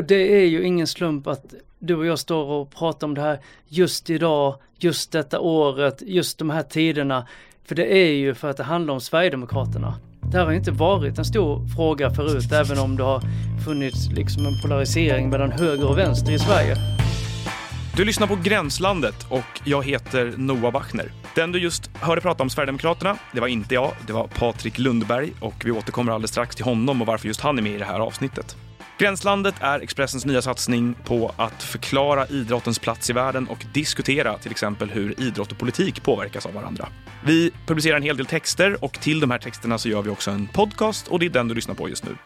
Och det är ju ingen slump att du och jag står och pratar om det här just idag, just detta året, just de här tiderna. För det är ju för att det handlar om Sverigedemokraterna. Det här har inte varit en stor fråga förut, även om det har funnits liksom en polarisering mellan höger och vänster i Sverige. Du lyssnar på Gränslandet och jag heter Noah Wachner. Den du just hörde prata om Sverigedemokraterna, det var inte jag, det var Patrik Lundberg och vi återkommer alldeles strax till honom och varför just han är med i det här avsnittet. Gränslandet är Expressens nya satsning på att förklara idrottens plats i världen och diskutera till exempel hur idrott och politik påverkas av varandra. Vi publicerar en hel del texter och till de här texterna så gör vi också en podcast och det är den du lyssnar på just nu.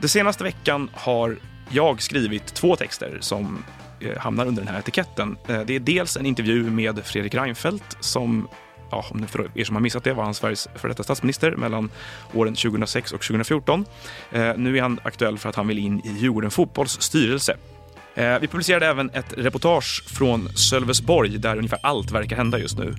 Den senaste veckan har jag skrivit två texter som eh, hamnar under den här etiketten. Eh, det är dels en intervju med Fredrik Reinfeldt som ja, om för er som har missat det, var han Sveriges för detta statsminister mellan åren 2006 och 2014. Eh, nu är han aktuell för att han vill in i Djurgården Fotbolls styrelse. Eh, vi publicerade även ett reportage från Sölvesborg där ungefär allt verkar hända just nu.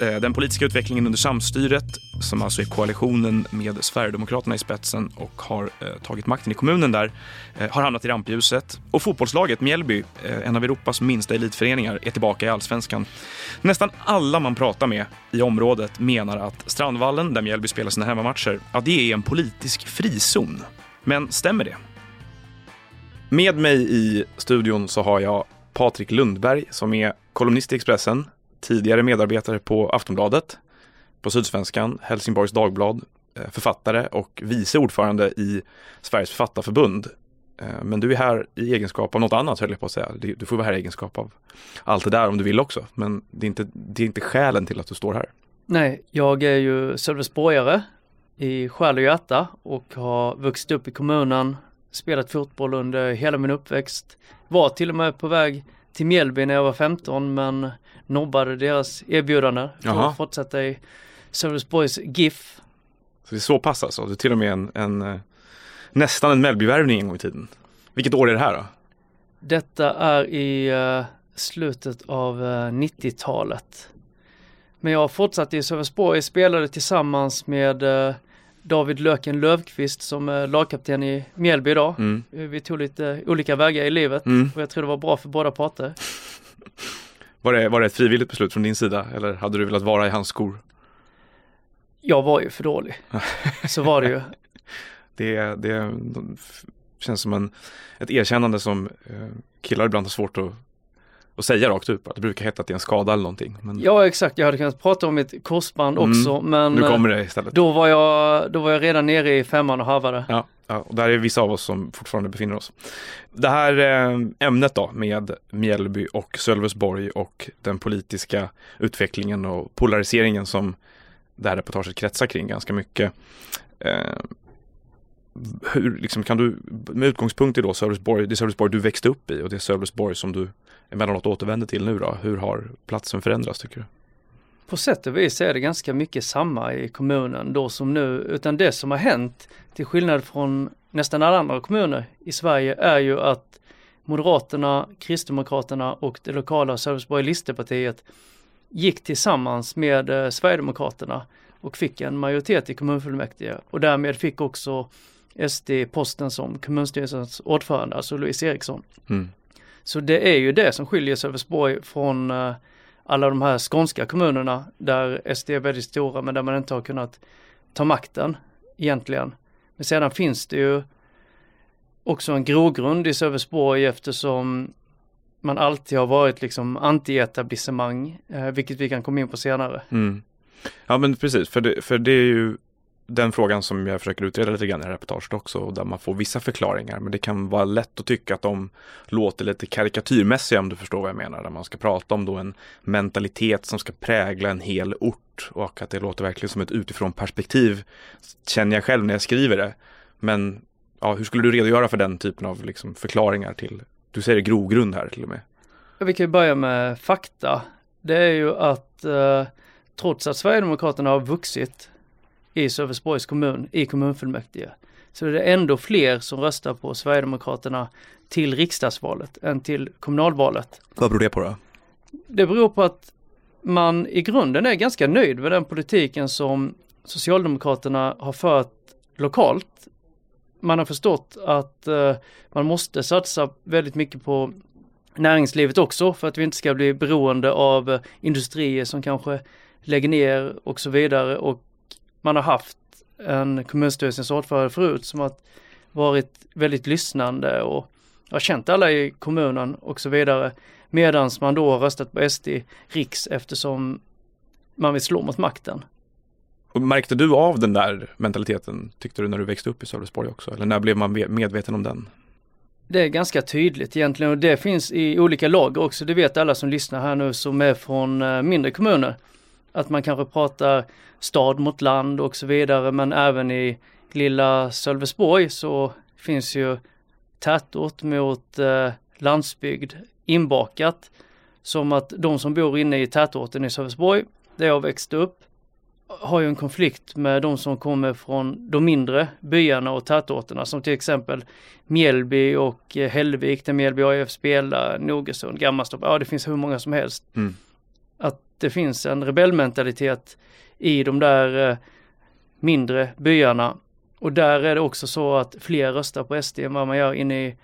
Eh, den politiska utvecklingen under samstyret, som alltså är koalitionen med Sverigedemokraterna i spetsen och har eh, tagit makten i kommunen där, eh, har hamnat i rampljuset. Och fotbollslaget Mjällby, en av Europas minsta elitföreningar, är tillbaka i allsvenskan. Nästan alla man pratar med i området menar att Strandvallen, där Mjällby spelar sina hemmamatcher, att det är en politisk frizon. Men stämmer det? Med mig i studion så har jag Patrik Lundberg som är kolumnist i Expressen, tidigare medarbetare på Aftonbladet, på Sydsvenskan, Helsingborgs Dagblad, eh, författare och vice ordförande i Sveriges författarförbund. Eh, men du är här i egenskap av något annat höll jag på att säga. Du får vara här i egenskap av allt det där om du vill också. Men det är inte, det är inte skälen till att du står här. Nej, jag är ju Sölvesborgare i själ och hjärta och har vuxit upp i kommunen, spelat fotboll under hela min uppväxt. Var till och med på väg till Mjällby när jag var 15 men nobbade deras erbjudande för Jaha. att fortsätta i Sölvesborgs GIF. Så det är så pass alltså? Du är till och med en, en eh, nästan en Mellbyvärvning en gång i tiden. Vilket år är det här då? Detta är i eh, slutet av eh, 90-talet. Men jag har fortsatt i Sölvesborg, spelade tillsammans med eh, David Löken Lövqvist som är lagkapten i Mjällby idag. Mm. Vi tog lite olika vägar i livet Mm. och jag tror det var bra för båda parter. Var, det, var det ett frivilligt beslut från din sida eller hade du velat vara i hans skor? Jag var ju för dålig. Så var det ju. Det, det känns som en, ett erkännande som eh, killar ibland har svårt att, att säga rakt ut. Att det brukar heta att det är en skada eller någonting. Men Ja exakt, jag hade kunnat prata om mitt korsband Mm. också men nu eh, kommer det istället. då, var jag, då var jag redan nere i femman och harvade. Ja, ja, och där är vissa av oss som fortfarande befinner oss. Det här eh, ämnet då med Mjällby och Sölvesborg och den politiska utvecklingen och polariseringen som det här reportaget kretsar kring ganska mycket. Eh, hur, liksom, kan du, med utgångspunkt i då Sölvesborg, det Sölvesborg du växte upp i och det Sölvesborg som du emellanåt återvänder till nu då, hur har platsen förändrats tycker du? På sätt och vis är det ganska mycket samma i kommunen då som nu, utan det som har hänt till skillnad från nästan alla andra kommuner i Sverige är ju att Moderaterna, Kristdemokraterna och det lokala Sölvesborg Listerpartiet gick tillsammans med eh, Sverigedemokraterna och fick en majoritet i kommunfullmäktige och därmed fick också SD posten som kommunstyrelsens ordförande, alltså Louise Eriksson. Mm. Så det är ju det som skiljer Sölvesborg från eh, alla de här skånska kommunerna där SD är väldigt stora men där man inte har kunnat ta makten egentligen. Men sedan finns det ju också en grogrund i Sölvesborg eftersom man alltid har varit liksom anti-etablissemang, eh, vilket vi kan komma in på senare. Mm. Ja men precis, för det, för det är ju den frågan som jag försöker utreda lite grann i reportaget också där man får vissa förklaringar men det kan vara lätt att tycka att de låter lite karikatyrmässiga om du förstår vad jag menar. Där man ska prata om då en mentalitet som ska prägla en hel ort och att det låter verkligen som ett utifrån perspektiv känner jag själv när jag skriver det. Men ja, hur skulle du redogöra för den typen av liksom förklaringar till, du säger grogrund här till och med. Ja, Vi kan ju börja med fakta. Det är ju att eh, trots att Sverigedemokraterna har vuxit i Sölvesborgs kommun, i kommunfullmäktige, så är det ändå fler som röstar på Sverigedemokraterna till riksdagsvalet än till kommunalvalet. Vad beror det på då? Det beror på att man i grunden är ganska nöjd med den politiken som Socialdemokraterna har fört lokalt man har förstått att uh, man måste satsa väldigt mycket på näringslivet också för att vi inte ska bli beroende av uh, industrier som kanske lägger ner och så vidare och man har haft en kommunstyrelsens ordförande förut som har varit väldigt lyssnande och har känt alla i kommunen och så vidare. Medans man då har röstat på SD riks eftersom man vill slå mot makten. Och märkte du av den där mentaliteten, tyckte du, när du växte upp i Sölvesborg också? Eller när blev man medveten om den? Det är ganska tydligt egentligen och det finns i olika lager också. Det vet alla som lyssnar här nu som är från eh, mindre kommuner. Att man kanske pratar stad mot land och så vidare men även i lilla Sölvesborg så finns ju tätort mot eh, landsbygd inbakat. Som att de som bor inne i tätorten i Sölvesborg, där jag växte upp, har ju en konflikt med de som kommer från de mindre byarna och tätorterna som till exempel Mjällby och eh, Hällvik där Mjällby AIF spelar, Nogersund, Gammalstorp, ja det finns hur många som helst. Mm. Att det finns en rebellmentalitet i de där eh, mindre byarna och där är det också så att fler röstar på SD än vad man gör inne i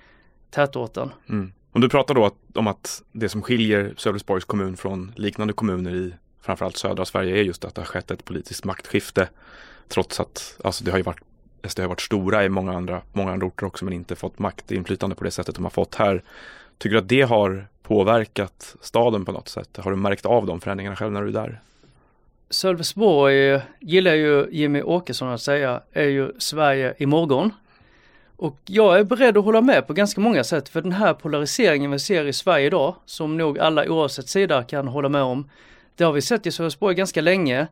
tätorten. Mm. Och du pratar då om att det som skiljer Sölvesborgs kommun från liknande kommuner i framförallt södra Sverige är just att det har skett ett politiskt maktskifte. Trots att alltså det har ju varit SD har varit stora i många andra, många andra orter också men inte fått maktinflytande på det sättet de har fått här. Tycker du att det har påverkat staden på något sätt? Har du märkt av de förändringarna själv när du är där? Sölvesborg gillar ju Jimmy Åkesson att säga är ju Sverige imorgon. Och jag är beredd att hålla med på ganska många sätt för den här polariseringen vi ser i Sverige idag, som nog alla oavsett sida kan hålla med om, det har vi sett i Sölvesborg ganska länge.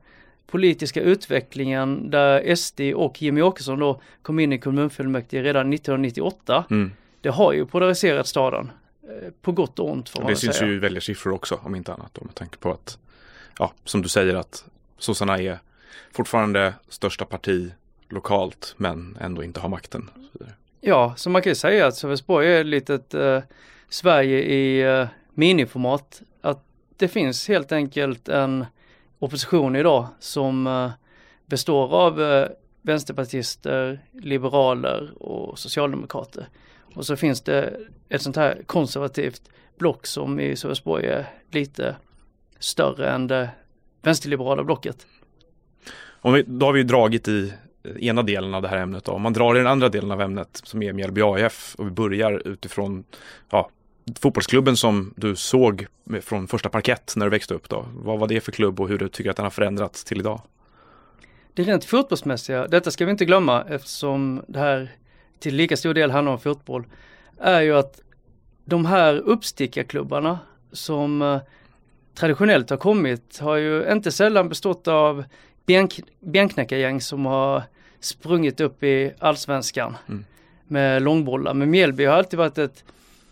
Politiska utvecklingen där SD och Jimmy Åkesson då kom in i kommunfullmäktige redan 1998. Mm. Det har ju polariserat staden. Eh, på gott och ont får man Det syns säga. ju i väljarsiffror också om inte annat då med tanke på att ja, som du säger att sossarna är fortfarande största parti lokalt men ändå inte har makten. Ja, så man kan ju säga att Sölvesborg är ett litet eh, Sverige i eh, miniformat. Att det finns helt enkelt en opposition idag som eh, består av eh, vänsterpartister, liberaler och socialdemokrater. Och så finns det ett sånt här konservativt block som i Sölvesborg är lite större än det vänsterliberala blocket. Om vi, då har vi dragit i ena delen av det här ämnet. Då. Om man drar i den andra delen av ämnet som är Mjällby AIF och vi börjar utifrån ja, fotbollsklubben som du såg från första parkett när du växte upp. Då. Vad var det för klubb och hur du tycker att den har förändrats till idag? Det rent fotbollsmässiga, detta ska vi inte glömma eftersom det här till lika stor del handlar om fotboll, är ju att de här uppstickarklubbarna som eh, traditionellt har kommit har ju inte sällan bestått av benk, benknäckargäng som har sprungit upp i allsvenskan mm. med långbollar. Men Mjällby har alltid varit ett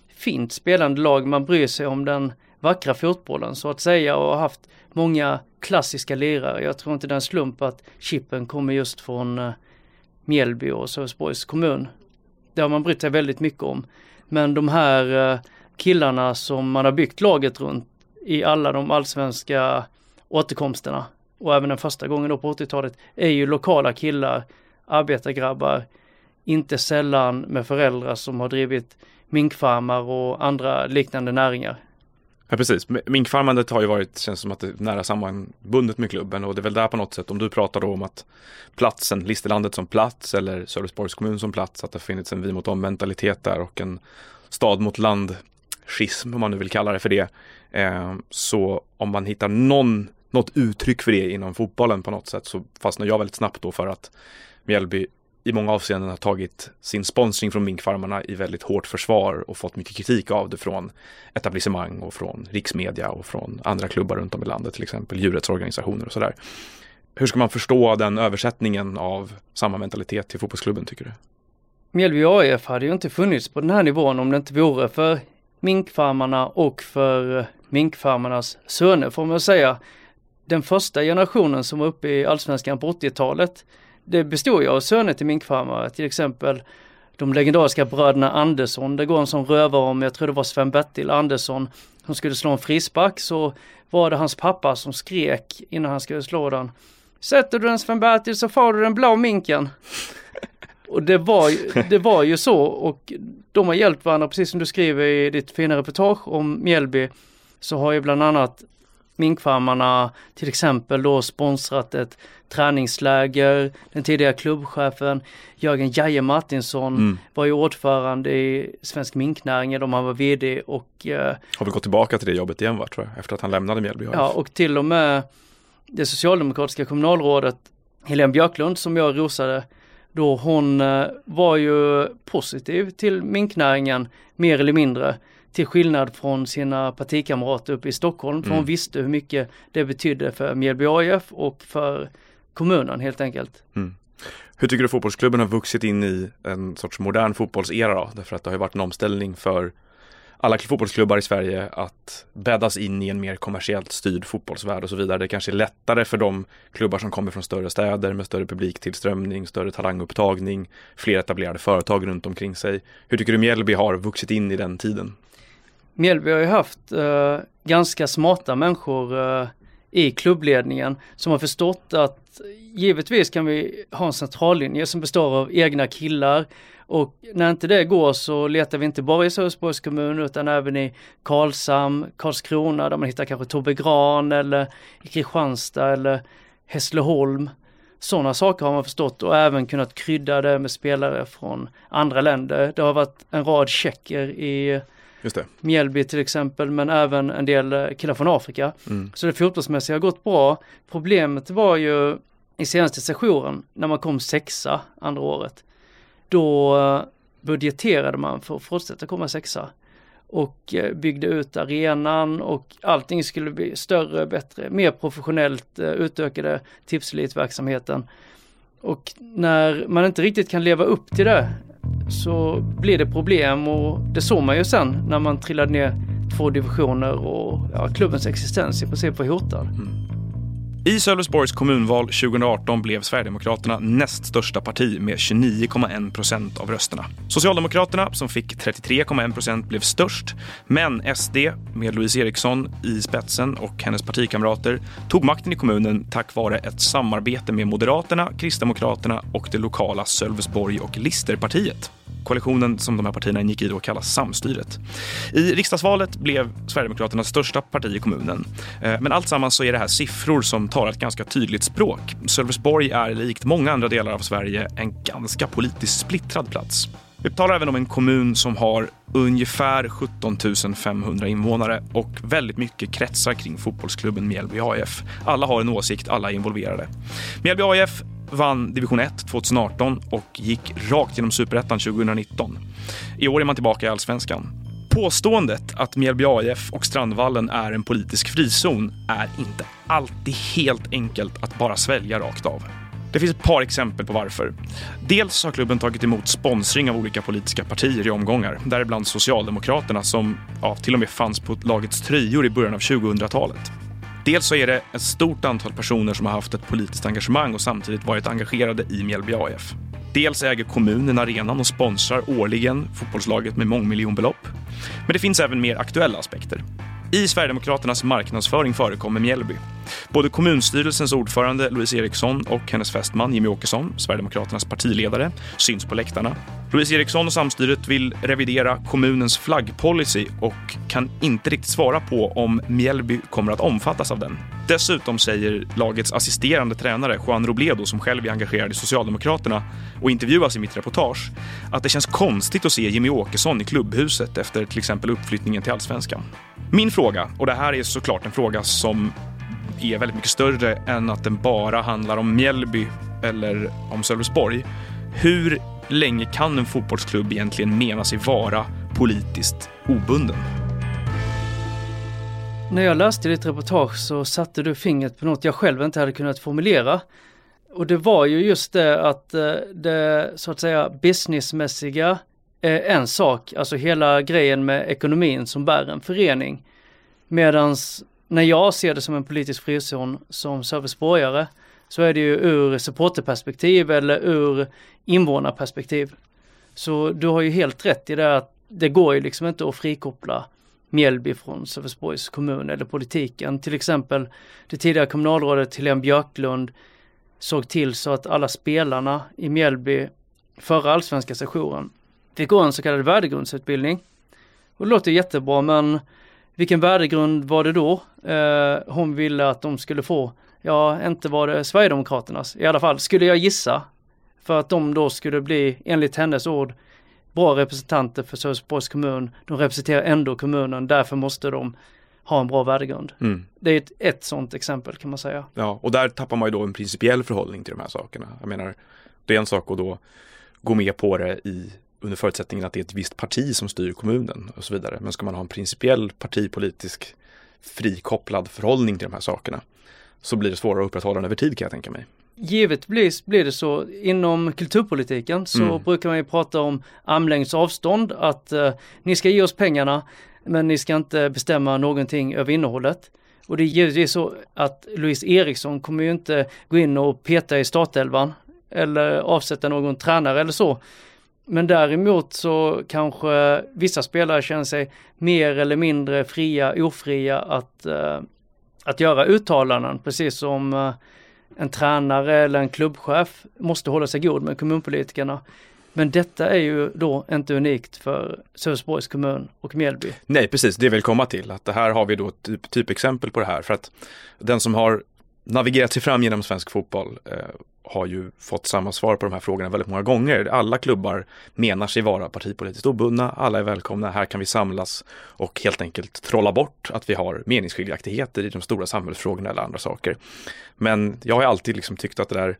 fint spelande lag. Man bryr sig om den vackra fotbollen så att säga och har haft många klassiska lirare. Jag tror inte det är en slump att chippen kommer just från uh, Mjällby och Sölvesborgs kommun. Det har man brytt sig väldigt mycket om. Men de här eh, killarna som man har byggt laget runt i alla de allsvenska återkomsterna och även den första gången då på 80-talet är ju lokala killar, arbetargrabbar, inte sällan med föräldrar som har drivit minkfarmar och andra liknande näringar. Ja precis, minkfarmandet har ju varit, känns som att det är nära sammanbundet med klubben och det är väl där på något sätt om du pratar då om att platsen, Listerlandet som plats eller Sölvesborgs kommun som plats, att det har funnits en vi mot dem mentalitet där och en stad mot land schism om man nu vill kalla det för det. Eh, så om man hittar någon, något uttryck för det inom fotbollen på något sätt så fastnar jag väldigt snabbt då för att Mjällby i många avseenden har tagit sin sponsring från minkfarmarna i väldigt hårt försvar och fått mycket kritik av det från etablissemang och från riksmedia och från andra klubbar runt om i landet, till exempel djurrättsorganisationer och sådär. Hur ska man förstå den översättningen av samma mentalitet till fotbollsklubben tycker du? Mjällby AIF hade ju inte funnits på den här nivån om det inte vore för minkfarmarna och för eh, minkfarmarnas söner får man säga. Den första generationen som var uppe i allsvenskan på 80-talet det bestod ju av söner till minkfarmare, till exempel de legendariska bröderna Andersson. Det går en sån rövare om, jag tror det var Sven-Bertil Andersson, som skulle slå en frispark så var det hans pappa som skrek innan han skulle slå den. Sätter du den Sven-Bertil så får du den blå minken. och det var, det var ju så och de har hjälpt varandra, precis som du skriver i ditt fina reportage om Mjällby, så har ju bland annat minkfarmarna till exempel då sponsrat ett träningsläger. Den tidigare klubbchefen Jörgen Jaje Martinsson mm. var ju ordförande i Svensk Minknäring då han var VD och eh, Har vi gått tillbaka till det jobbet igen va, tror jag, efter att han lämnade Mjällby? Ja, och till och med det socialdemokratiska kommunalrådet Helene Björklund som jag rosade då hon eh, var ju positiv till minknäringen mer eller mindre. Till skillnad från sina partikamrater uppe i Stockholm, för mm. hon visste hur mycket det betydde för Mjällby AIF och för kommunen helt enkelt. Mm. Hur tycker du fotbollsklubben har vuxit in i en sorts modern fotbollsera då? Därför att det har ju varit en omställning för alla fotbollsklubbar i Sverige att bäddas in i en mer kommersiellt styrd fotbollsvärld och så vidare. Det kanske är lättare för de klubbar som kommer från större städer med större publiktillströmning, större talangupptagning, fler etablerade företag runt omkring sig. Hur tycker du Mjällby har vuxit in i den tiden? Mjällby har ju haft eh, ganska smarta människor eh, i klubbledningen som har förstått att givetvis kan vi ha en centrallinje som består av egna killar och när inte det går så letar vi inte bara i Sölvesborgs kommun utan även i Karlshamn, Karlskrona där man hittar kanske Tobbe Gran eller i Kristianstad eller Hässleholm. Sådana saker har man förstått och även kunnat krydda det med spelare från andra länder. Det har varit en rad tjecker i Just det. Mjällby till exempel, men även en del eh, killar från Afrika. Mm. Så det fotbollsmässiga har gått bra. Problemet var ju i senaste sessionen när man kom sexa andra året. Då eh, budgeterade man för att fortsätta komma sexa och eh, byggde ut arenan och allting skulle bli större, bättre, mer professionellt, utökade tipselitverksamheten. Och när man inte riktigt kan leva upp till det så blir det problem och det såg man ju sen när man trillade ner två divisioner och ja, klubbens existens i princip var hotad. Mm. I Sölvesborgs kommunval 2018 blev Sverigedemokraterna näst största parti med 29,1 procent av rösterna. Socialdemokraterna, som fick 33,1 procent, blev störst. Men SD, med Louise Eriksson i spetsen och hennes partikamrater, tog makten i kommunen tack vare ett samarbete med Moderaterna, Kristdemokraterna och det lokala Sölvesborg och Listerpartiet. Koalitionen som de här partierna ingick i då kallas Samstyret. I riksdagsvalet blev Sverigedemokraterna största parti i kommunen. Eh, men alltsammans så är det här siffror som talar ett ganska tydligt språk. Sölvesborg är likt många andra delar av Sverige en ganska politiskt splittrad plats. Vi talar även om en kommun som har ungefär 17 500 invånare och väldigt mycket kretsar kring fotbollsklubben Mjällby AIF. Alla har en åsikt, alla är involverade. Mjällby AIF vann division 1 2018 och gick rakt genom superettan 2019. I år är man tillbaka i allsvenskan. Påståendet att Mjällby AIF och Strandvallen är en politisk frizon är inte alltid helt enkelt att bara svälja rakt av. Det finns ett par exempel på varför. Dels har klubben tagit emot sponsring av olika politiska partier i omgångar, däribland Socialdemokraterna som ja, till och med fanns på lagets tröjor i början av 2000-talet. Dels så är det ett stort antal personer som har haft ett politiskt engagemang och samtidigt varit engagerade i Mjällby AIF. Dels äger kommunen arenan och sponsrar årligen fotbollslaget med mångmiljonbelopp. Men det finns även mer aktuella aspekter. I Sverigedemokraternas marknadsföring förekommer Mjällby. Både kommunstyrelsens ordförande Louise Eriksson och hennes fästman Jimmy Åkesson, Sverigedemokraternas partiledare, syns på läktarna. Louise Eriksson och samstyret vill revidera kommunens flaggpolicy och kan inte riktigt svara på om Mjällby kommer att omfattas av den. Dessutom säger lagets assisterande tränare Juan Robledo, som själv är engagerad i Socialdemokraterna och intervjuas i mitt reportage, att det känns konstigt att se Jimmy Åkesson i klubbhuset efter till exempel uppflyttningen till allsvenskan. Min fråga, och det här är såklart en fråga som är väldigt mycket större än att den bara handlar om Mjällby eller om Sölvesborg. Hur länge kan en fotbollsklubb egentligen mena sig vara politiskt obunden? När jag läste ditt reportage så satte du fingret på något jag själv inte hade kunnat formulera. Och det var ju just det att eh, det så att säga businessmässiga är en sak, alltså hela grejen med ekonomin som bär en förening. Medans när jag ser det som en politisk frizon som serviceborgare så är det ju ur supporterperspektiv eller ur invånarperspektiv. Så du har ju helt rätt i det att det går ju liksom inte att frikoppla Mjällby från Sölvesborgs kommun eller politiken. Till exempel det tidigare kommunalrådet Helene Björklund såg till så att alla spelarna i Mjällby förra allsvenska sessionen fick gå en så kallad värdegrundsutbildning. Och det låter jättebra men vilken värdegrund var det då eh, hon ville att de skulle få? Ja, inte var det Sverigedemokraternas i alla fall, skulle jag gissa. För att de då skulle bli, enligt hennes ord, bra representanter för Sölvesborgs kommun. De representerar ändå kommunen, därför måste de ha en bra värdegrund. Mm. Det är ett, ett sådant exempel kan man säga. Ja, och där tappar man ju då en principiell förhållning till de här sakerna. Jag menar, det är en sak att då gå med på det i under förutsättningen att det är ett visst parti som styr kommunen och så vidare. Men ska man ha en principiell partipolitisk frikopplad förhållning till de här sakerna så blir det svårare att upprätthålla den över tid kan jag tänka mig. Givetvis blir det så. Inom kulturpolitiken så mm. brukar man ju prata om armlängds avstånd, att eh, ni ska ge oss pengarna men ni ska inte bestämma någonting över innehållet. Och det är givetvis så att Louise Eriksson kommer ju inte gå in och peta i startelvan eller avsätta någon tränare eller så. Men däremot så kanske vissa spelare känner sig mer eller mindre fria, ofria att, uh, att göra uttalanden, precis som uh, en tränare eller en klubbchef måste hålla sig god med kommunpolitikerna. Men detta är ju då inte unikt för Sölvesborgs kommun och Mjällby. Nej, precis, det vill komma till att det här har vi då ett typ, typexempel på det här för att den som har navigerat sig fram genom svensk fotboll eh, har ju fått samma svar på de här frågorna väldigt många gånger. Alla klubbar menar sig vara partipolitiskt obundna, alla är välkomna, här kan vi samlas och helt enkelt trolla bort att vi har meningsskiljaktigheter i de stora samhällsfrågorna eller andra saker. Men jag har alltid liksom tyckt att det där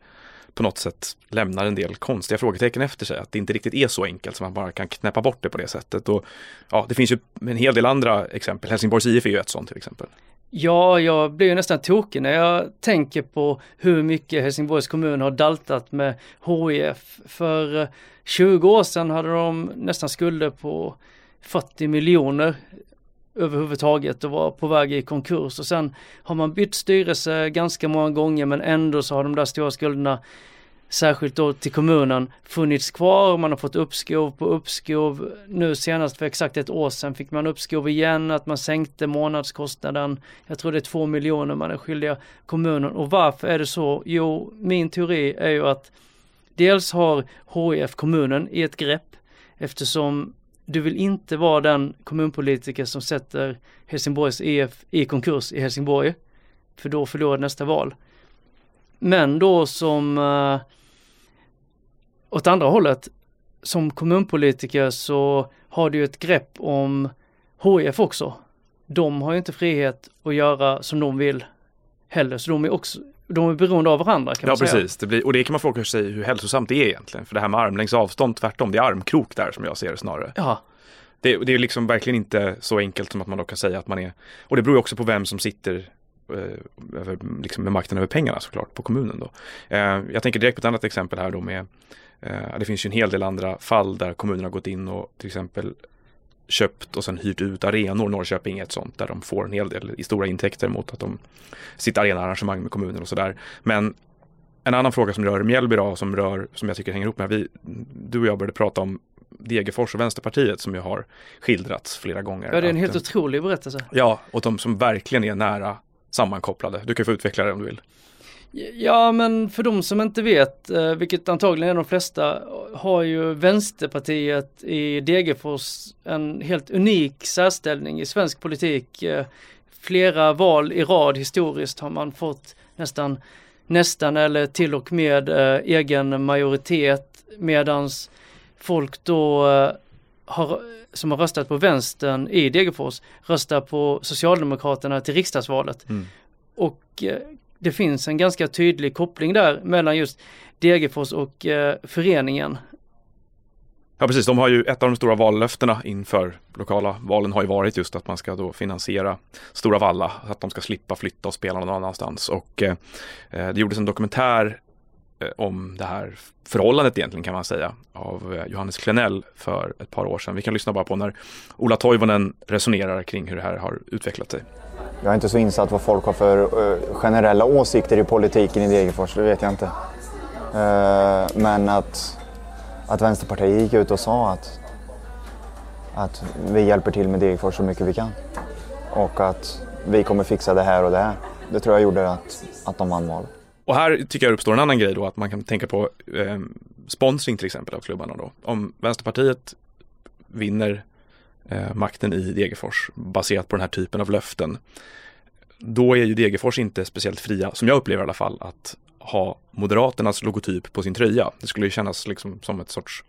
på något sätt lämnar en del konstiga frågetecken efter sig. Att det inte riktigt är så enkelt som man bara kan knäppa bort det på det sättet. Och, ja, det finns ju en hel del andra exempel. Helsingborgs IF är ju ett sånt till exempel. Ja, jag blir ju nästan tokig när jag tänker på hur mycket Helsingborgs kommun har daltat med HIF. För eh, 20 år sedan hade de nästan skulder på 40 miljoner överhuvudtaget och var på väg i konkurs och sen har man bytt styrelse ganska många gånger men ändå så har de där stora skulderna särskilt då till kommunen funnits kvar. Man har fått uppskov på uppskov. Nu senast för exakt ett år sedan fick man uppskov igen, att man sänkte månadskostnaden. Jag tror det är två miljoner man är skyldiga kommunen. Och varför är det så? Jo, min teori är ju att dels har HIF kommunen i ett grepp eftersom du vill inte vara den kommunpolitiker som sätter Helsingborgs IF i konkurs i Helsingborg. För då förlorar nästa val. Men då som uh, åt andra hållet, som kommunpolitiker så har du ett grepp om HIF också. De har ju inte frihet att göra som de vill heller, så de är också de är beroende av varandra kan ja, man säga. Ja precis, det blir, och det kan man fråga sig hur hälsosamt det är egentligen. För det här med armlängds avstånd, tvärtom, det är armkrok där som jag ser det snarare. Ja. Det, det är liksom verkligen inte så enkelt som att man då kan säga att man är, och det beror också på vem som sitter eh, över, liksom med makten över pengarna såklart, på kommunen då. Eh, jag tänker direkt på ett annat exempel här då med Eh, det finns ju en hel del andra fall där kommunen har gått in och till exempel köpt och sen hyrt ut arenor. Norrköping är ett sånt där de får en hel del i stora intäkter mot att de sitt arenaarrangemang med kommunen och sådär. Men en annan fråga som rör Mjällby då, som rör, som jag tycker hänger ihop med, vi, du och jag började prata om Degerfors och Vänsterpartiet som ju har skildrats flera gånger. Ja, det är en helt otrolig berättelse. Ja, och de som verkligen är nära sammankopplade. Du kan få utveckla det om du vill. Ja men för de som inte vet, eh, vilket antagligen är de flesta, har ju Vänsterpartiet i Degerfors en helt unik särställning i svensk politik. Eh, flera val i rad historiskt har man fått nästan, nästan eller till och med eh, egen majoritet medans folk då har, som har röstat på vänstern i Degerfors röstar på Socialdemokraterna till riksdagsvalet. Mm. Och det finns en ganska tydlig koppling där mellan just Degerfors och eh, föreningen. Ja precis, de har ju ett av de stora vallöftena inför lokala valen har ju varit just att man ska då finansiera Stora Valla, så att de ska slippa flytta och spela någon annanstans. Och eh, eh det gjordes en dokumentär eh, Eh, om det här förhållandet egentligen kan man säga av eh, Johannes Klenell för ett par år sedan. Vi kan lyssna bara på när Ola Toivonen resonerar kring hur det här har utvecklat sig. Jag är inte så insatt vad folk har för eh, generella åsikter i politiken i Degerfors, det vet jag inte. Men att, att Vänsterpartiet gick ut och sa att, att vi hjälper till med Degerfors så mycket vi kan. Och att vi kommer fixa det här och det här. Det tror jag gjorde att, att de vann valet. Och här tycker jag uppstår en annan grej då, att man kan tänka på eh, sponsring till exempel av klubbarna då. Om Vänsterpartiet vinner eh, makten i Degerfors baserat på den här typen av löften. Då är ju Degerfors inte speciellt fria, som jag upplever i alla fall, att ha Moderaternas logotyp på sin tröja. Det skulle ju kännas liksom som ett sorts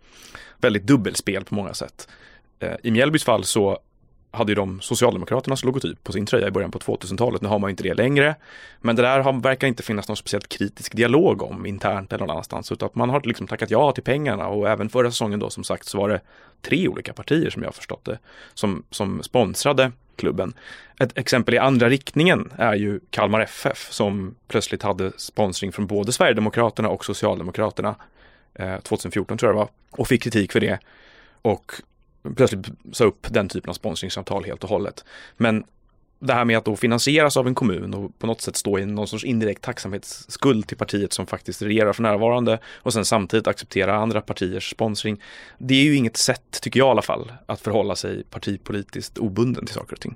väldigt dubbelspel på många sätt. Eh, I Mjällbys fall så hade ju de Socialdemokraternas logotyp på sin tröja i början på 2000-talet. Nu har man inte det längre. Men det där har, verkar inte finnas någon speciellt kritisk dialog om internt eller någon annanstans. Utan att man har liksom tackat ja till pengarna och även förra säsongen då som sagt så var det tre olika partier som jag har förstått det som, som sponsrade klubben. Ett exempel i andra riktningen är ju Kalmar FF som plötsligt hade sponsring från både Sverigedemokraterna och Socialdemokraterna eh, 2014 tror jag det var och fick kritik för det. Och plötsligt sa upp den typen av sponsringsavtal helt och hållet. Men det här med att då finansieras av en kommun och på något sätt stå i någon sorts indirekt tacksamhetsskuld till partiet som faktiskt regerar för närvarande och sen samtidigt acceptera andra partiers sponsring. Det är ju inget sätt, tycker jag i alla fall, att förhålla sig partipolitiskt obunden till saker och ting.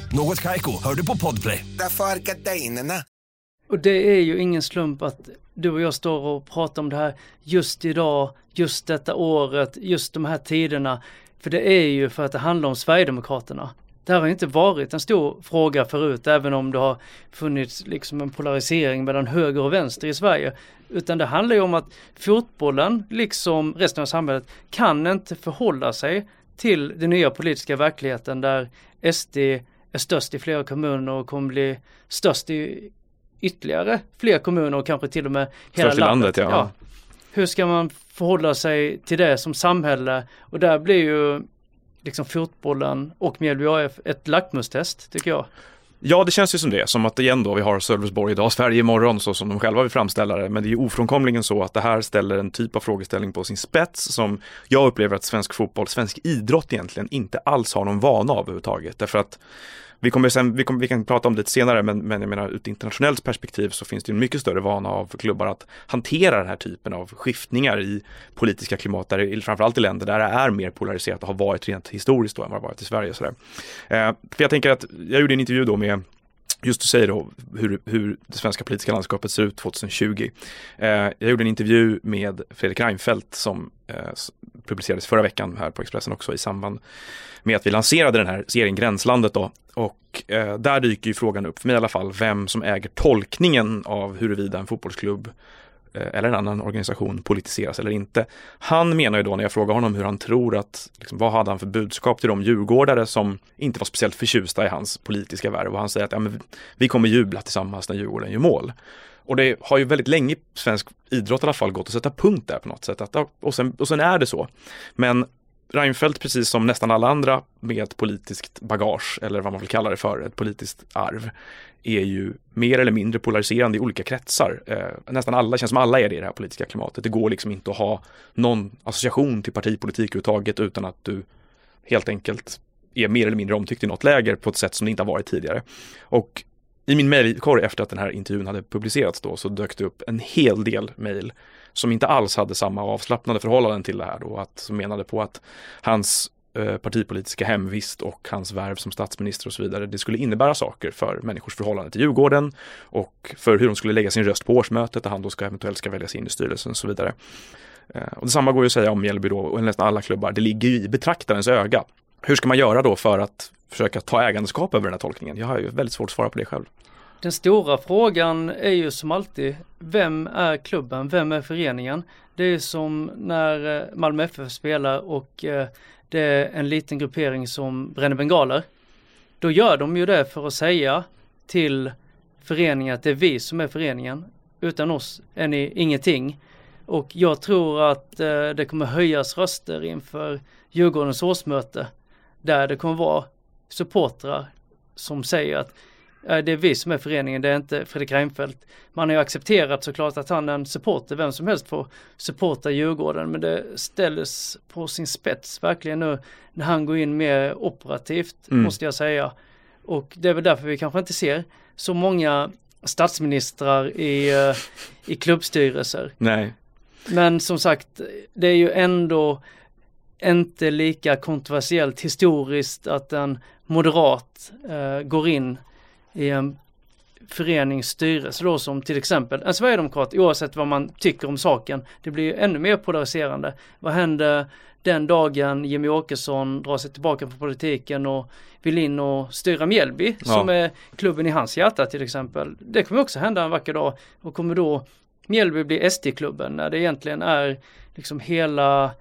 Något Kaiko, hör du på Podplay. Därför är gardinerna. Och det är ju ingen slump att du och jag står och pratar om det här just idag, just detta året, just de här tiderna. För det är ju för att det handlar om Sverigedemokraterna. Det här har inte varit en stor fråga förut, även om det har funnits liksom en polarisering mellan höger och vänster i Sverige. Utan det handlar ju om att fotbollen, liksom resten av samhället, kan inte förhålla sig till den nya politiska verkligheten där SD är störst i flera kommuner och kommer bli störst i ytterligare fler kommuner och kanske till och med hela Störst i landet, ja. ja. Hur ska man förhålla sig till det som samhälle? Och där blir ju liksom fotbollen och Mjällby AF ett lackmustest tycker jag. Ja, det känns ju som det. Som att igen då vi har Sölvesborg idag, Sverige imorgon så som de själva vill framställa det. Men det är ju ofrånkomligen så att det här ställer en typ av frågeställning på sin spets som jag upplever att svensk fotboll, svensk idrott egentligen inte alls har någon vana av överhuvudtaget. Därför att vi, kommer sen, vi, kommer, vi kan prata om det lite senare, men, men jag menar ur ett internationellt perspektiv så finns det en mycket större vana av klubbar att hantera den här typen av skiftningar i politiska klimat, där, framförallt i länder där det är mer polariserat och har varit rent historiskt då än vad det varit i Sverige. Sådär. Eh, för jag tänker att jag gjorde en intervju då med just du säger då hur, hur det svenska politiska landskapet ser ut 2020. Eh, jag gjorde en intervju med Fredrik Reinfeldt som eh, publicerades förra veckan här på Expressen också i samband med att vi lanserade den här serien Gränslandet då. Och eh, där dyker ju frågan upp, för mig i alla fall, vem som äger tolkningen av huruvida en fotbollsklubb Eh, eller en annan organisation politiseras eller inte. Han menar ju då när jag frågar honom hur han tror att, liksom, vad hade han för budskap till de djurgårdare som inte var speciellt förtjusta i hans politiska värv och han säger att ja, men vi kommer jubla tillsammans när Djurgården gör mål. Och det har ju väldigt länge svensk idrott i alla fall gått att sätta punkt där på något sätt. Att, och, sen, och sen är det så. Men Reinfeldt, precis som nästan alla andra med ett politiskt bagage, eller vad man vill kalla det för, ett politiskt arv, är ju mer eller mindre polariserande i olika kretsar. Eh, nästan alla, känns som alla är det i det här politiska klimatet. Det går liksom inte att ha någon association till partipolitik överhuvudtaget utan att du helt enkelt är mer eller mindre omtyckt i något läger på ett sätt som det inte har varit tidigare. Och i min mejlkorg efter att den här intervjun hade publicerats då så dök det upp en hel del mejl som inte alls hade samma avslappnade förhållanden till det här då, att, som menade på att hans eh, partipolitiska hemvist och hans värv som statsminister och så vidare, det skulle innebära saker för människors förhållande till Djurgården och för hur de skulle lägga sin röst på årsmötet där han då ska eventuellt ska väljas in i styrelsen och så vidare. Eh, och detsamma går ju att säga om Mjällby då och nästan alla klubbar, det ligger ju i betraktarens öga. Hur ska man göra då för att försöka ta ägandeskap över den här tolkningen? Jag har ju väldigt svårt att svara på det själv. Den stora frågan är ju som alltid, vem är klubben, vem är föreningen? Det är som när eh, Malmö FF spelar och eh, det är en liten gruppering som bränner bengaler. Då gör de ju det för att säga till föreningen att det är vi som är föreningen. Utan oss är ni ingenting. Och jag tror att eh, det kommer höjas röster inför Djurgårdens årsmöte. Där det kommer vara supportrar som säger att det är vi som är föreningen, det är inte Fredrik Reinfeldt. Man har ju accepterat såklart att han är en supporter, vem som helst får supporta Djurgården, men det ställdes på sin spets verkligen nu när han går in mer operativt, Mm. måste jag säga. Och det är väl därför vi kanske inte ser så många statsministrar i, eh, i klubbstyrelser. Nej. Men som sagt, det är ju ändå inte lika kontroversiellt historiskt att en moderat eh, går in i en förenings styrelse då som till exempel en sverigedemokrat oavsett vad man tycker om saken. Det blir ju ännu mer polariserande. Vad händer den dagen Jimmy Åkesson drar sig tillbaka från politiken och vill in och styra Mjällby Ja. som är klubben i hans hjärta till exempel. Det kommer också hända en vacker dag och kommer då Mjällby bli SD-klubben när det egentligen är liksom hela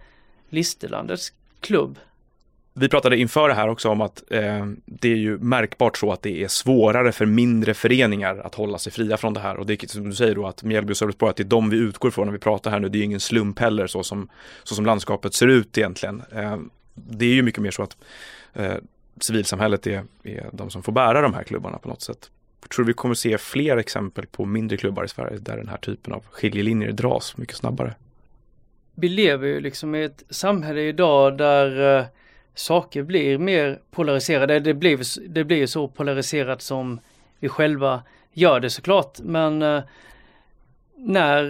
Listerlandets klubb. Vi pratade inför det här också om att eh, det är ju märkbart så att det är svårare för mindre föreningar att hålla sig fria från det här. Och det är som du säger då att Mjällby och Sölvesborg, att det är de vi utgår från när vi pratar här nu. Det är ju ingen slump heller så som, så som landskapet ser ut egentligen. Eh, det är ju mycket mer så att eh, civilsamhället är, är de som får bära de här klubbarna på något sätt. Tror du vi kommer se fler exempel på mindre klubbar i Sverige där den här typen av skiljelinjer dras mycket snabbare. Vi lever ju liksom i ett samhälle idag där eh, saker blir mer polariserade. Det blir, det blir så polariserat som vi själva gör det såklart. Men eh, när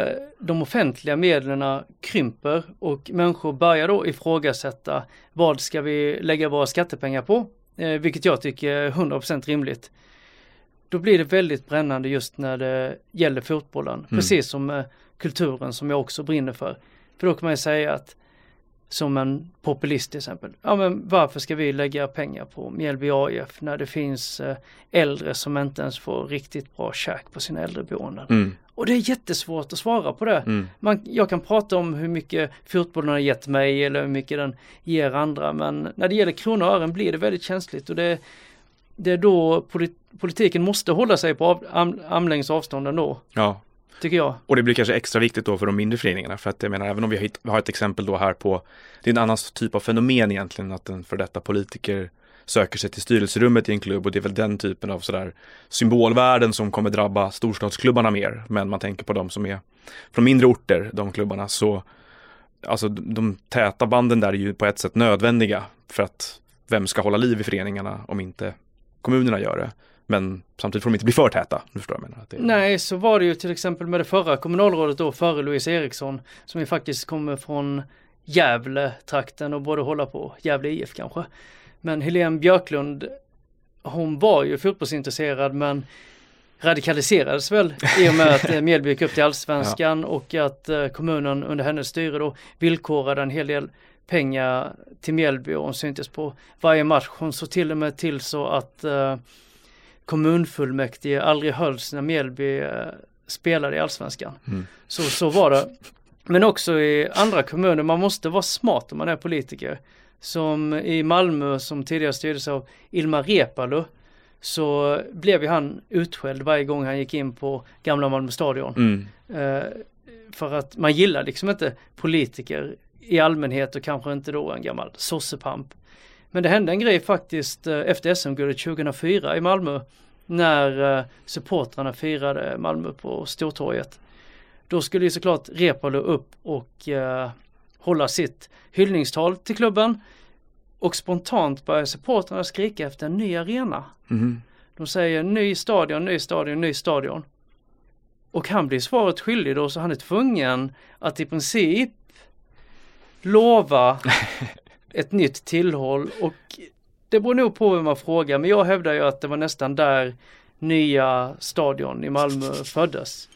eh, de offentliga medlen krymper och människor börjar då ifrågasätta vad ska vi lägga våra skattepengar på? Eh, vilket jag tycker är 100% rimligt. Då blir det väldigt brännande just när det gäller fotbollen. Precis som kulturen som jag också brinner för. För då kan man ju säga att som en populist till exempel. Ja men varför ska vi lägga pengar på Mjällby AIF när det finns eh, äldre som inte ens får riktigt bra käk på sina äldreboenden. Mm. Och det är jättesvårt att svara på det. Mm. Man, jag kan prata om hur mycket fotbollen har gett mig eller hur mycket den ger andra men när det gäller kronor och ören blir det väldigt känsligt och det, det är då polit, politiken måste hålla sig på av, arm, armlängds avstånd ändå, Ja, tycker jag. Och det blir kanske extra viktigt då för de mindre föreningarna för att jag menar även om vi har, vi har ett exempel då här på det är en annan typ av fenomen egentligen att en för detta politiker söker sig till styrelserummet i en klubb och det är väl den typen av sådär symbolvärden som kommer drabba storstadsklubbarna mer men man tänker på de som är från mindre orter, de klubbarna så alltså de täta banden där är ju på ett sätt nödvändiga för att vem ska hålla liv i föreningarna om inte kommunerna gör det. Men samtidigt får de inte bli för täta. Du förstår jag menar. Att det, Nej, så var det ju till exempel med det förra kommunalrådet då, före Louise Eriksson, som ju faktiskt kommer från Gävle-trakten och borde hålla på Gävle IF kanske. Men Helene Björklund, hon var ju fotbollsintresserad men radikaliserades väl i och med att eh, Mjällby gick upp till allsvenskan och att eh, kommunen under hennes styre då villkorade en hel del pengar till Mjällby och hon syntes på varje match. Hon såg till och med till så att eh, kommunfullmäktige aldrig hölls när Mjällby spelade i allsvenskan. Mm. Så, så var det. Men också i andra kommuner, man måste vara smart om man är politiker. Som i Malmö som tidigare styrdes av Ilmar Reepalu så blev ju han utskälld varje gång han gick in på gamla Malmö stadion. Mm. Eh, för att man gillar liksom inte politiker i allmänhet och kanske inte då en gammal sossepamp. Men det hände en grej faktiskt eh, efter SM-guldet 2004 i Malmö när eh, supportrarna firade Malmö på Stortorget. Då skulle ju såklart Reepalu upp och eh, hålla sitt hyllningstal till klubben och spontant börjar supportrarna skrika efter en ny arena. Mhm. De säger ny stadion, ny stadion, ny stadion. Och han blir svaret skyldig då så han är tvungen att i princip lova ett nytt tillhåll och det beror nog på vem man frågar men jag hävdar ju att det var nästan där nya stadion i Malmö föddes.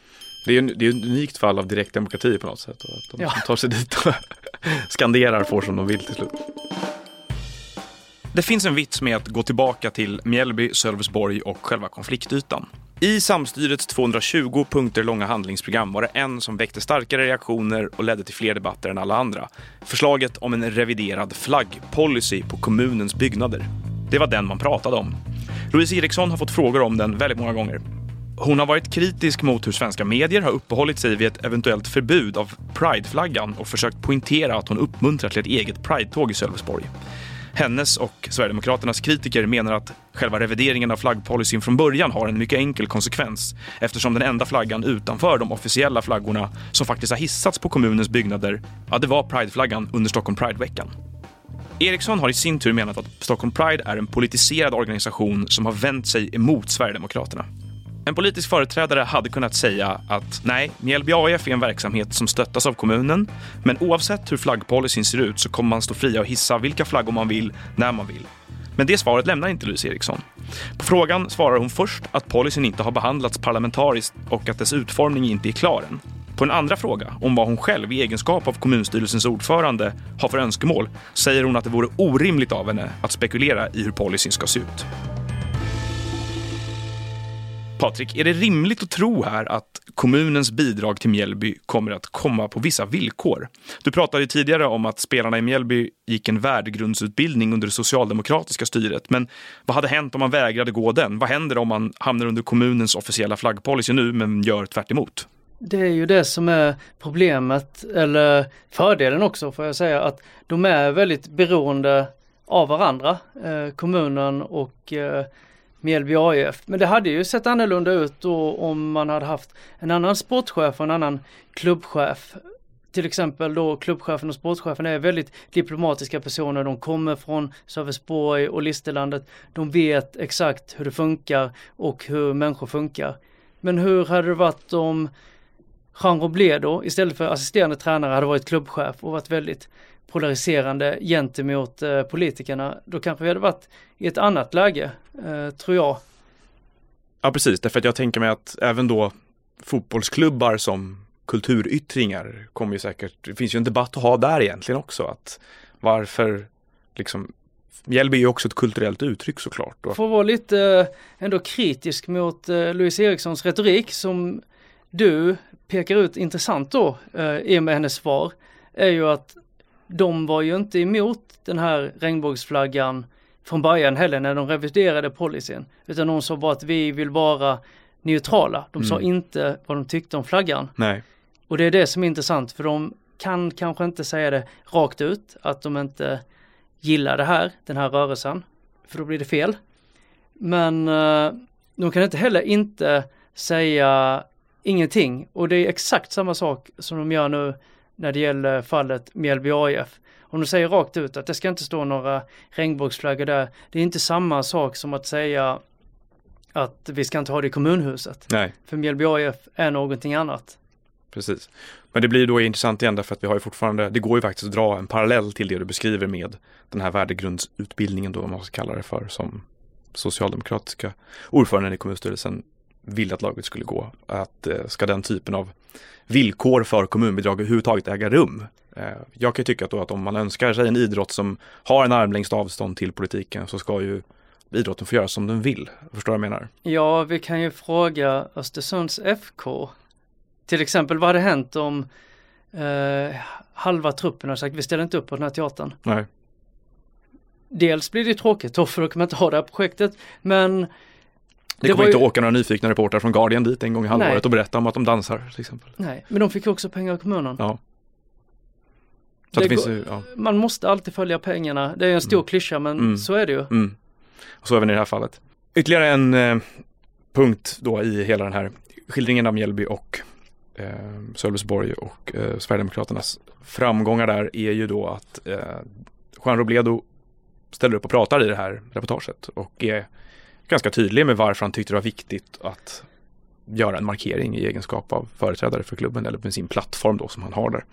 Det är ju det är ett unikt fall av direktdemokrati på något sätt. Att de Ja. som tar sig dit och skanderar får som de vill till slut. Det finns en vits med att gå tillbaka till Mjällby, Sölvesborg och själva konfliktytan. I samstyrets 220 punkter långa handlingsprogram var det en som väckte starkare reaktioner och ledde till fler debatter än alla andra. Förslaget om en reviderad flaggpolicy på kommunens byggnader. Det var den man pratade om. Louise Eriksson har fått frågor om den väldigt många gånger. Hon har varit kritisk mot hur svenska medier har uppehållit sig vid ett eventuellt förbud av prideflaggan och försökt poängtera att hon uppmuntrar till ett eget pridetåg i Sölvesborg. Hennes och Sverigedemokraternas kritiker menar att själva revideringen av flaggpolicyn från början har en mycket enkel konsekvens eftersom den enda flaggan utanför de officiella flaggorna som faktiskt har hissats på kommunens byggnader, ja det var prideflaggan under Stockholm Pride-veckan. Eriksson har i sin tur menat att Stockholm Pride är en politiserad organisation som har vänt sig emot Sverigedemokraterna. En politisk företrädare hade kunnat säga att nej, Mjällby AIF är en verksamhet som stöttas av kommunen, men oavsett hur flaggpolicyn ser ut så kommer man stå fria och hissa vilka flaggor man vill, när man vill. Men det svaret lämnar inte Louise Eriksson. På frågan svarar hon först att policyn inte har behandlats parlamentariskt och att dess utformning inte är klar än. På en andra fråga om vad hon själv i egenskap av kommunstyrelsens ordförande har för önskemål säger hon att det vore orimligt av henne att spekulera i hur policyn ska se ut. Patrik, är det rimligt att tro här att kommunens bidrag till Mjällby kommer att komma på vissa villkor? Du pratade ju tidigare om att spelarna i Mjällby gick en värdegrundsutbildning under det socialdemokratiska styret. Men vad hade hänt om man vägrade gå den? Vad händer om man hamnar under kommunens officiella flaggpolicy nu men gör tvärt emot? Det är ju det som är problemet, eller fördelen också får jag säga, att de är väldigt beroende av varandra, eh, kommunen och eh, Mjällby AIF. Men det hade ju sett annorlunda ut då om man hade haft en annan sportchef och en annan klubbchef. Till exempel då klubbchefen och sportchefen är väldigt diplomatiska personer. De kommer från Sölvesborg och Listerlandet. De vet exakt hur det funkar och hur människor funkar. Men hur hade det varit om Jean Robledo istället för assisterande tränare hade varit klubbchef och varit väldigt polariserande gentemot eh, politikerna, då kanske vi hade varit i ett annat läge, eh, tror jag. Ja, precis, därför att jag tänker mig att även då fotbollsklubbar som kulturyttringar kommer ju säkert, det finns ju en debatt att ha där egentligen också, att varför liksom Mjällby är ju också ett kulturellt uttryck såklart. Får vara lite eh, ändå kritisk mot Louise Erikssons retorik som du pekar ut intressant då eh, i och med hennes svar är ju att de var ju inte emot den här regnbågsflaggan från början heller när de reviderade policyn. Utan de sa bara att vi vill vara neutrala. De mm. sa inte vad de tyckte om flaggan. Nej. Och det är det som är intressant för de kan kanske inte säga det rakt ut att de inte gillar det här, den här rörelsen. För då blir det fel. Men uh, de kan inte heller inte säga ingenting och det är exakt samma sak som de gör nu när det gäller fallet Mjällby AIF. Om de säger rakt ut att det ska inte stå några regnbågsflaggor där, det är inte samma sak som att säga att vi ska inte ha det i kommunhuset. Nej. För Mjällby AIF är någonting annat. Precis. Men det blir då intressant igen därför att vi har ju fortfarande, det går ju faktiskt att dra en parallell till det du beskriver med den här värdegrundsutbildningen då, om man ska kalla det för, som socialdemokratiska ordföranden i kommunstyrelsen ville att laget skulle gå. Att eh, ska den typen av villkor för kommunbidrag överhuvudtaget äga rum? Eh, jag kan tycka då att om man önskar sig en idrott som har en armlängds avstånd till politiken så ska ju idrotten få göra som den vill. Förstår du vad jag menar? Ja, vi kan ju fråga Östersunds FK. Till exempel vad hade hänt om eh, halva truppen har sagt vi ställer inte upp på den här teatern. Nej. Dels blir det tråkigt då för då kan man inte ha det här projektet men det, det kommer inte ju... åka några nyfikna reportrar från Guardian dit en gång i halvåret och berätta om att de dansar till exempel. Nej, men de fick ju också pengar av kommunen. Ja. Så det det finns ju, ja. Man måste alltid följa pengarna. Det är en stor mm. klyscha men mm. så är det ju. Mm. Och så även i det här fallet. Ytterligare en eh, punkt då i hela den här skildringen av Mjällby och eh, Sölvesborg och eh, Sverigedemokraternas framgångar där är ju då att eh, Juan Robledo ställer upp och pratar i det här reportaget och är ganska tydlig med varför han tyckte det var viktigt att göra en markering i egenskap av företrädare för klubben eller med sin plattform då som han har där.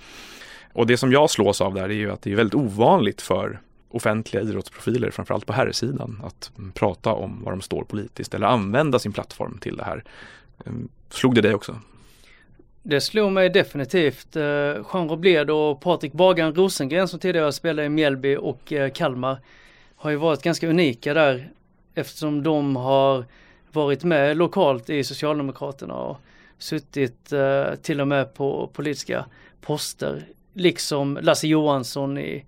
Och det som jag slås av där är ju att det är väldigt ovanligt för offentliga idrottsprofiler, framförallt på herrsidan, att prata om var de står politiskt eller använda sin plattform till det här. Ehm, slog det dig också? Det slog mig definitivt. Eh, Jean Robled och Patrik Bagan Rosengren som tidigare spelade i Mjällby och eh, Kalmar har ju varit ganska unika där eftersom de har varit med lokalt i Socialdemokraterna och suttit eh, till och med på politiska poster. Liksom Lasse Johansson i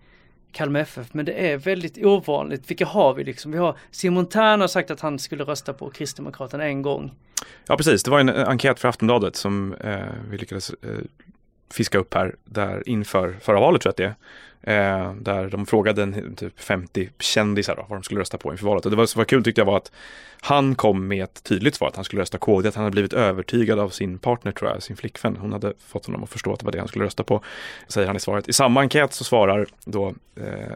Kalmar FF. Men det är väldigt ovanligt. Vilka har vi liksom? Vi har Simon Tern har sagt att han skulle rösta på Kristdemokraterna en gång. Ja precis, det var en enkät för Aftonbladet som eh, vi lyckades eh, fiska upp här där inför förra valet tror jag att det är. Eh, där de frågade en, typ 50 kändisar då, vad de skulle rösta på inför valet. Och det var, som var kul tyckte jag var att han kom med ett tydligt svar att han skulle rösta KD, att han hade blivit övertygad av sin partner tror jag, sin flickvän. Hon hade fått honom att förstå att det var det han skulle rösta på, säger han i svaret. I samma enkät så svarar då eh,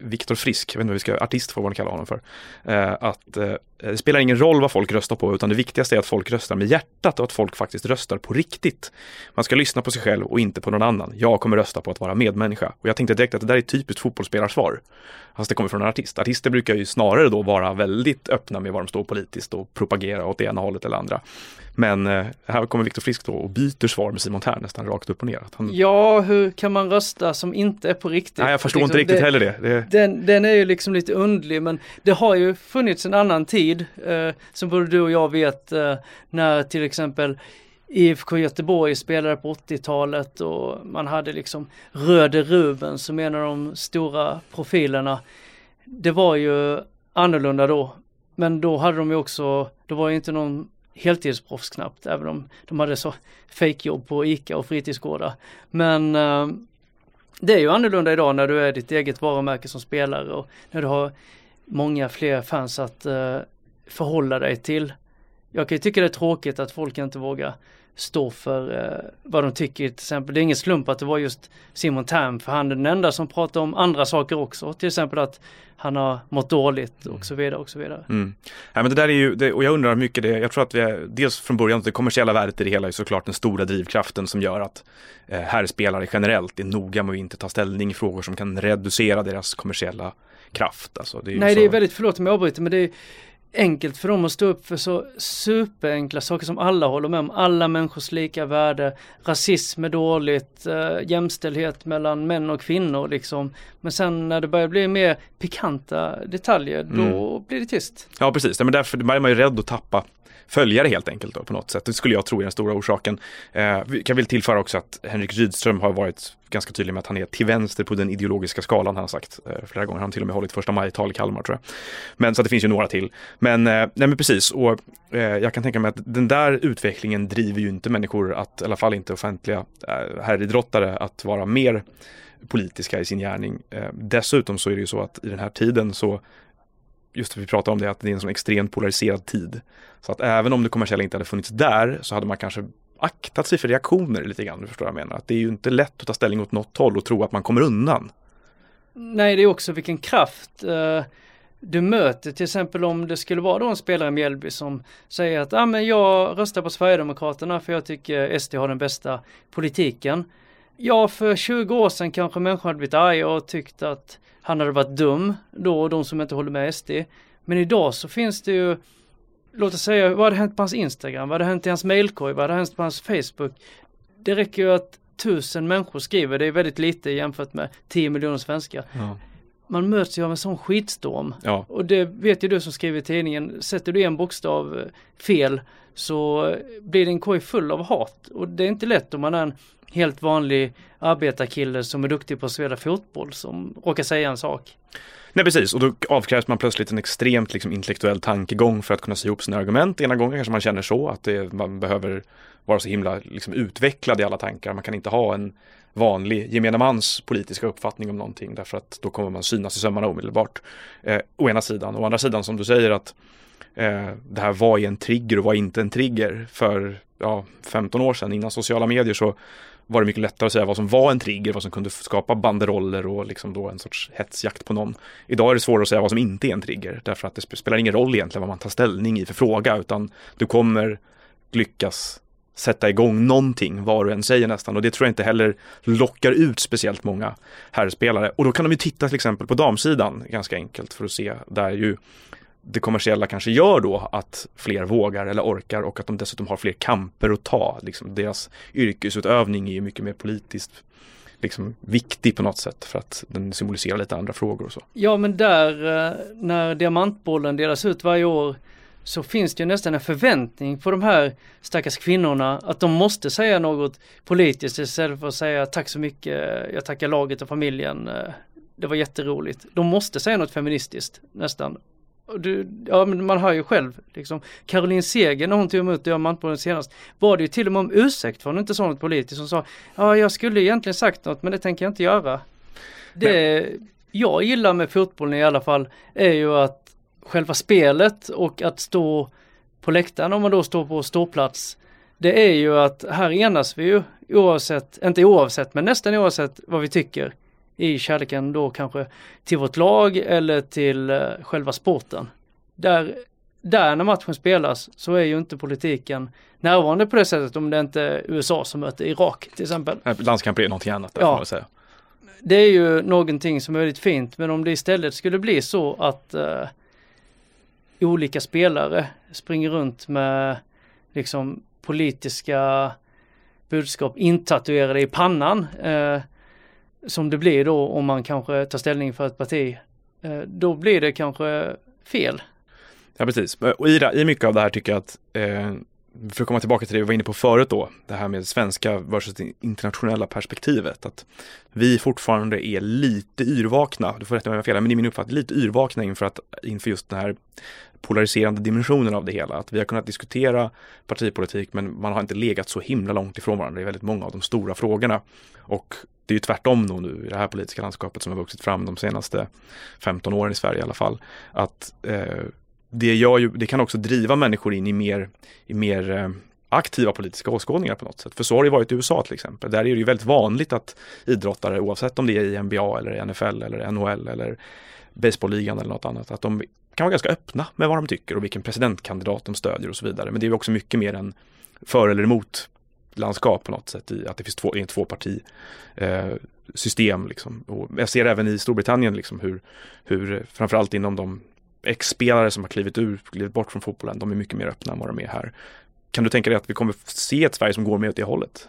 Viktor Frisk, jag vet inte vad vi ska, artist får man kalla honom för, eh, att eh, det spelar ingen roll vad folk röstar på utan det viktigaste är att folk röstar med hjärtat och att folk faktiskt röstar på riktigt. Man ska lyssna på sig själv och inte på någon annan. Jag kommer rösta på att vara medmänniska. Och jag tänkte direkt att det där är typiskt fotbollsspellarsvar. Fast det kommer från en artist. Artister brukar ju snarare då vara väldigt öppna med var de står politiskt och propagera åt det ena hållet eller andra. Men eh, här kommer Viktor Frisk då och byter svar med Simon Tern nästan rakt upp och ner. Han... Ja, hur kan man rösta som inte är på riktigt? Nej, jag förstår liksom, inte riktigt det, heller det. det... Den, den, är ju liksom lite undlig, men det har ju funnits en annan tid, eh, som både du och jag vet, eh, när till exempel IFK Göteborg spelade på 80-talet och man hade liksom Röde Ruben som en av de stora profilerna. Det var ju annorlunda då. Men då hade de ju också, då var det inte någon heltidsproffs knappt, även om de hade så fejkjobb på ICA och fritidsgårdar. Men eh, det är ju annorlunda idag när du är ditt eget varumärke som spelare och när du har många fler fans att eh, förhålla dig till. Jag kan ju tycka det är tråkigt att folk inte vågar stå för eh, vad de tycker till exempel. Det är ingen slump att det var just Simon Tern för han är den enda som pratar om andra saker också. Till exempel att han har mått dåligt och så vidare och så vidare. Mm. Ja, men det där är ju, det, och jag undrar mycket det, jag tror att vi är, dels från början, det kommersiella värdet i det hela är såklart den stora drivkraften som gör att eh, herrspelare generellt är noga med att inte ta ställning i frågor som kan reducera deras kommersiella kraft. Alltså, det Nej, så... det är väldigt, förlåt om jag avbryter, men det är enkelt för dem att stå upp för så superenkla saker som alla håller med om. Alla människors lika värde, rasism är dåligt, äh, jämställdhet mellan män och kvinnor liksom. Men sen när det börjar bli mer pikanta detaljer, då mm. blir det tyst. Ja precis, men därför är man ju rädd att tappa följare helt enkelt då, på något sätt. Det skulle jag tro är den stora orsaken. Eh, vi kan väl tillföra också att Henrik Rydström har varit ganska tydlig med att han är till vänster på den ideologiska skalan, han har sagt eh, flera gånger. Han har till och med hållit första maj-tal i Kalmar tror jag. Men så att det finns ju några till. Men, eh, nej men precis, och eh, jag kan tänka mig att den där utvecklingen driver ju inte människor att, i alla fall inte offentliga eh, herridrottare, att vara mer politiska i sin gärning. Eh, dessutom så är det ju så att i den här tiden så just att vi pratar om det, att det är en sån extremt polariserad tid. Så att även om det kommersiella inte hade funnits där så hade man kanske aktat sig för reaktioner lite grann, du förstår vad jag menar. Att det är ju inte lätt att ta ställning åt något håll och tro att man kommer undan. Nej, det är också vilken kraft eh, du möter. Till exempel om det skulle vara då en spelare i Mjällby som säger att ah, men jag röstar på Sverigedemokraterna för jag tycker SD har den bästa politiken. Ja, för 20 år sedan kanske människor hade blivit arga och tyckt att han hade varit dum då och de som inte håller med SD. Men idag så finns det ju låt oss säga, vad hade hänt på hans Instagram? Vad hade hänt i hans mailkorg? Vad hade hänt på hans Facebook? Det räcker ju att tusen människor skriver, det är väldigt lite jämfört med 10 miljoner svenskar. Ja. Man möts ju av en sån skitstorm. Ja. Och det vet ju du som skriver i tidningen, sätter du en bokstav eh, fel så blir din korg full av hat. Och det är inte lätt om man är en helt vanlig arbetarkille som är duktig på att spela fotboll som råkar säga en sak. Nej precis, och då avkrävs man plötsligt en extremt liksom, intellektuell tankegång för att kunna se ihop sina argument. Ena gången kanske man känner så, att det, man behöver vara så himla liksom, utvecklad i alla tankar. Man kan inte ha en vanlig gemene mans politiska uppfattning om någonting därför att då kommer man synas i sömmarna omedelbart. Eh, å ena sidan, å andra sidan som du säger att eh, det här var en trigger och var inte en trigger för ja, 15 år sedan innan sociala medier så var det mycket lättare att säga vad som var en trigger, vad som kunde skapa banderoller och liksom då en sorts hetsjakt på någon. Idag är det svårare att säga vad som inte är en trigger, därför att det spelar ingen roll egentligen vad man tar ställning i för fråga, utan du kommer lyckas sätta igång någonting, vad du än säger nästan. Och det tror jag inte heller lockar ut speciellt många herrspelare. Och då kan de ju titta till exempel på damsidan ganska enkelt för att se där ju det kommersiella kanske gör då att fler vågar eller orkar och att de dessutom har fler kamper att ta. Liksom deras yrkesutövning är ju mycket mer politiskt liksom viktig på något sätt för att den symboliserar lite andra frågor och så. Ja men där eh, när diamantbollen delas ut varje år så finns det ju nästan en förväntning på de här stackars kvinnorna att de måste säga något politiskt istället för att säga tack så mycket, jag tackar laget och familjen, eh, det var jätteroligt. De måste säga något feministiskt nästan du, ja men man hör ju själv liksom. Caroline Seger när hon tog emot diamantbollen senast var det ju till och med om ursäkt för hon inte sa något politiskt. Hon sa ja jag skulle egentligen sagt något men det tänker jag inte göra. Det jag gillar med fotbollen i alla fall är ju att själva spelet och att stå på läktaren om man då står på ståplats. Det är ju att här enas vi ju oavsett, inte oavsett men nästan oavsett vad vi tycker i kärleken då kanske till vårt lag eller till uh, själva sporten. Där, där när matchen spelas så är ju inte politiken närvarande på det sättet om det inte är USA som möter Irak till exempel. Landskamper är någonting annat där ja. får man säga. Det är ju någonting som är väldigt fint men om det istället skulle bli så att uh, olika spelare springer runt med liksom politiska budskap intatuerade i pannan eh, som det blir då om man kanske tar ställning för ett parti, eh, då blir det kanske fel. Ja precis, eh, och i, i mycket av det här tycker jag att, eh, för att komma tillbaka till det vi var inne på förut då, det här med svenska versus det internationella perspektivet, att vi fortfarande är lite yrvakna, du får rätta mig om jag fel, men i min uppfattning lite yrvakna inför, att, inför just den här polariserande dimensionen av det hela. Att vi har kunnat diskutera partipolitik men man har inte legat så himla långt ifrån varandra i väldigt många av de stora frågorna. Och det är ju tvärtom då nu i det här politiska landskapet som har vuxit fram de senaste 15 åren i Sverige i alla fall. Att eh, det, gör ju, det kan också driva människor in i mer, i mer eh, aktiva politiska åskådningar på något sätt. För så har det varit i USA till exempel. Där är det ju väldigt vanligt att idrottare, oavsett om det är i NBA eller NFL eller NHL eller baseballligan eller något annat, att de kan vara ganska öppna med vad de tycker och vilken presidentkandidat de stödjer och så vidare. Men det är också mycket mer än för eller emot landskap på något sätt i att det finns två, två tvåparti eh, system liksom. Och jag ser även i Storbritannien liksom hur, hur framförallt inom de ex-spelare som har klivit ur, klivit bort från fotbollen, de är mycket mer öppna än vad de är här. Kan du tänka dig att vi kommer se ett Sverige som går mer åt det hållet?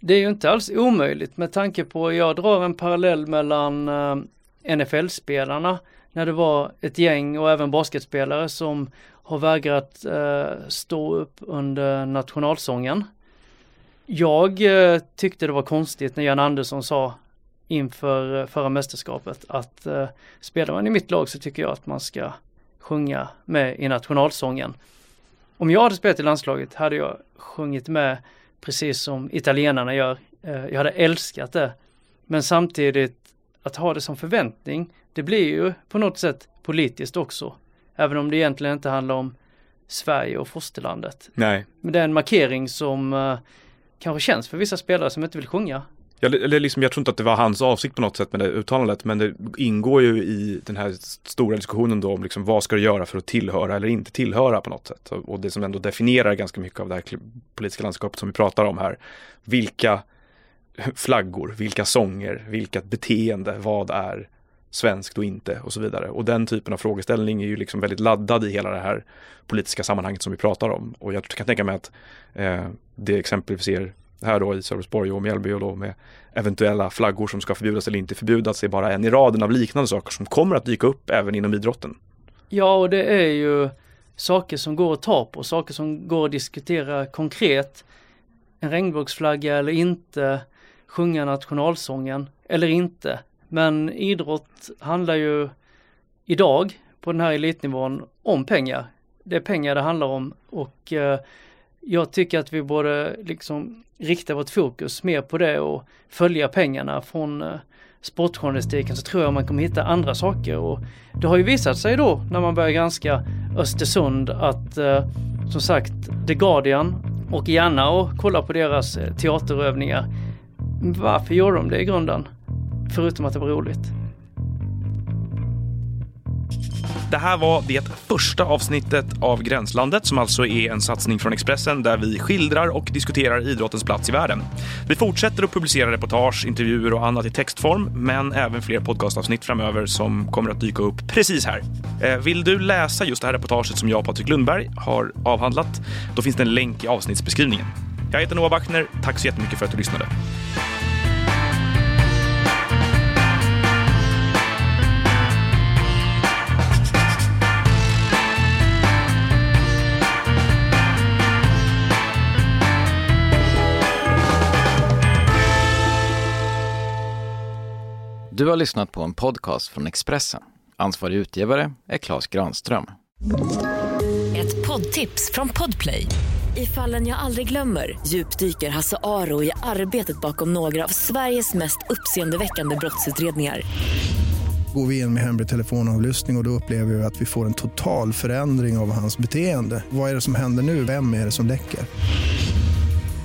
Det är ju inte alls omöjligt med tanke på, jag drar en parallell mellan eh, NFL-spelarna när det var ett gäng och även basketspelare som har vägrat eh, stå upp under nationalsången. Jag eh, tyckte det var konstigt när Jan Andersson sa inför eh, förra mästerskapet att eh, spelar man i mitt lag så tycker jag att man ska sjunga med i nationalsången. Om jag hade spelat i landslaget hade jag sjungit med precis som italienarna gör. Eh, jag hade älskat det. Men samtidigt att ha det som förväntning, det blir ju på något sätt politiskt också. Även om det egentligen inte handlar om Sverige och fosterlandet. Nej. Men det är en markering som uh, kanske känns för vissa spelare som inte vill sjunga. Ja, det, liksom, jag tror inte att det var hans avsikt på något sätt med det uttalandet, men det ingår ju i den här stora diskussionen då om liksom, vad ska du göra för att tillhöra eller inte tillhöra på något sätt. Och det som ändå definierar ganska mycket av det här politiska landskapet som vi pratar om här. Vilka flaggor, vilka sånger, vilket beteende, vad är svenskt och inte och så vidare. Och den typen av frågeställning är ju liksom väldigt laddad i hela det här politiska sammanhanget som vi pratar om. Och jag kan tänka mig att eh, det exempel vi ser här då i Sölvesborg och Mjällby och då med eventuella flaggor som ska förbjudas eller inte förbjudas är bara en i raden av liknande saker som kommer att dyka upp även inom idrotten. Ja, och det är ju saker som går att ta på, saker som går att diskutera konkret. En regnbågsflagga eller inte, sjunga nationalsången eller inte. Men idrott handlar ju idag på den här elitnivån om pengar. Det är pengar det handlar om och eh, jag tycker att vi borde liksom rikta vårt fokus mer på det och följa pengarna från eh, sportjournalistiken så tror jag man kommer hitta andra saker och det har ju visat sig då när man börjar granska Östersund att eh, som sagt The Guardian och gärna och kolla på deras teaterövningar. Varför gjorde de det i grunden? Förutom att det var roligt. Det här var det första avsnittet av Gränslandet som alltså är en satsning från Expressen där vi skildrar och diskuterar idrottens plats i världen. Vi fortsätter att publicera reportage, intervjuer och annat i textform, men även fler podcastavsnitt framöver som kommer att dyka upp precis här. Eh, vill du läsa just det här reportaget som jag och Patrik Lundberg har avhandlat? Då finns det en länk i avsnittsbeskrivningen. Jag heter Noah Bachner. Tack så jättemycket för att du lyssnade. Du har lyssnat på en podcast från Expressen. Ansvarig utgivare är Klas Granström. Ett poddtips från Podplay. I fallen jag aldrig glömmer djupdyker Hasse Aro i arbetet bakom några av Sveriges mest uppseendeväckande brottsutredningar. Går vi in med hemlig telefonavlyssning och, och då upplever vi att vi får en total förändring av hans beteende. Vad är det som händer nu? Vem är det som läcker?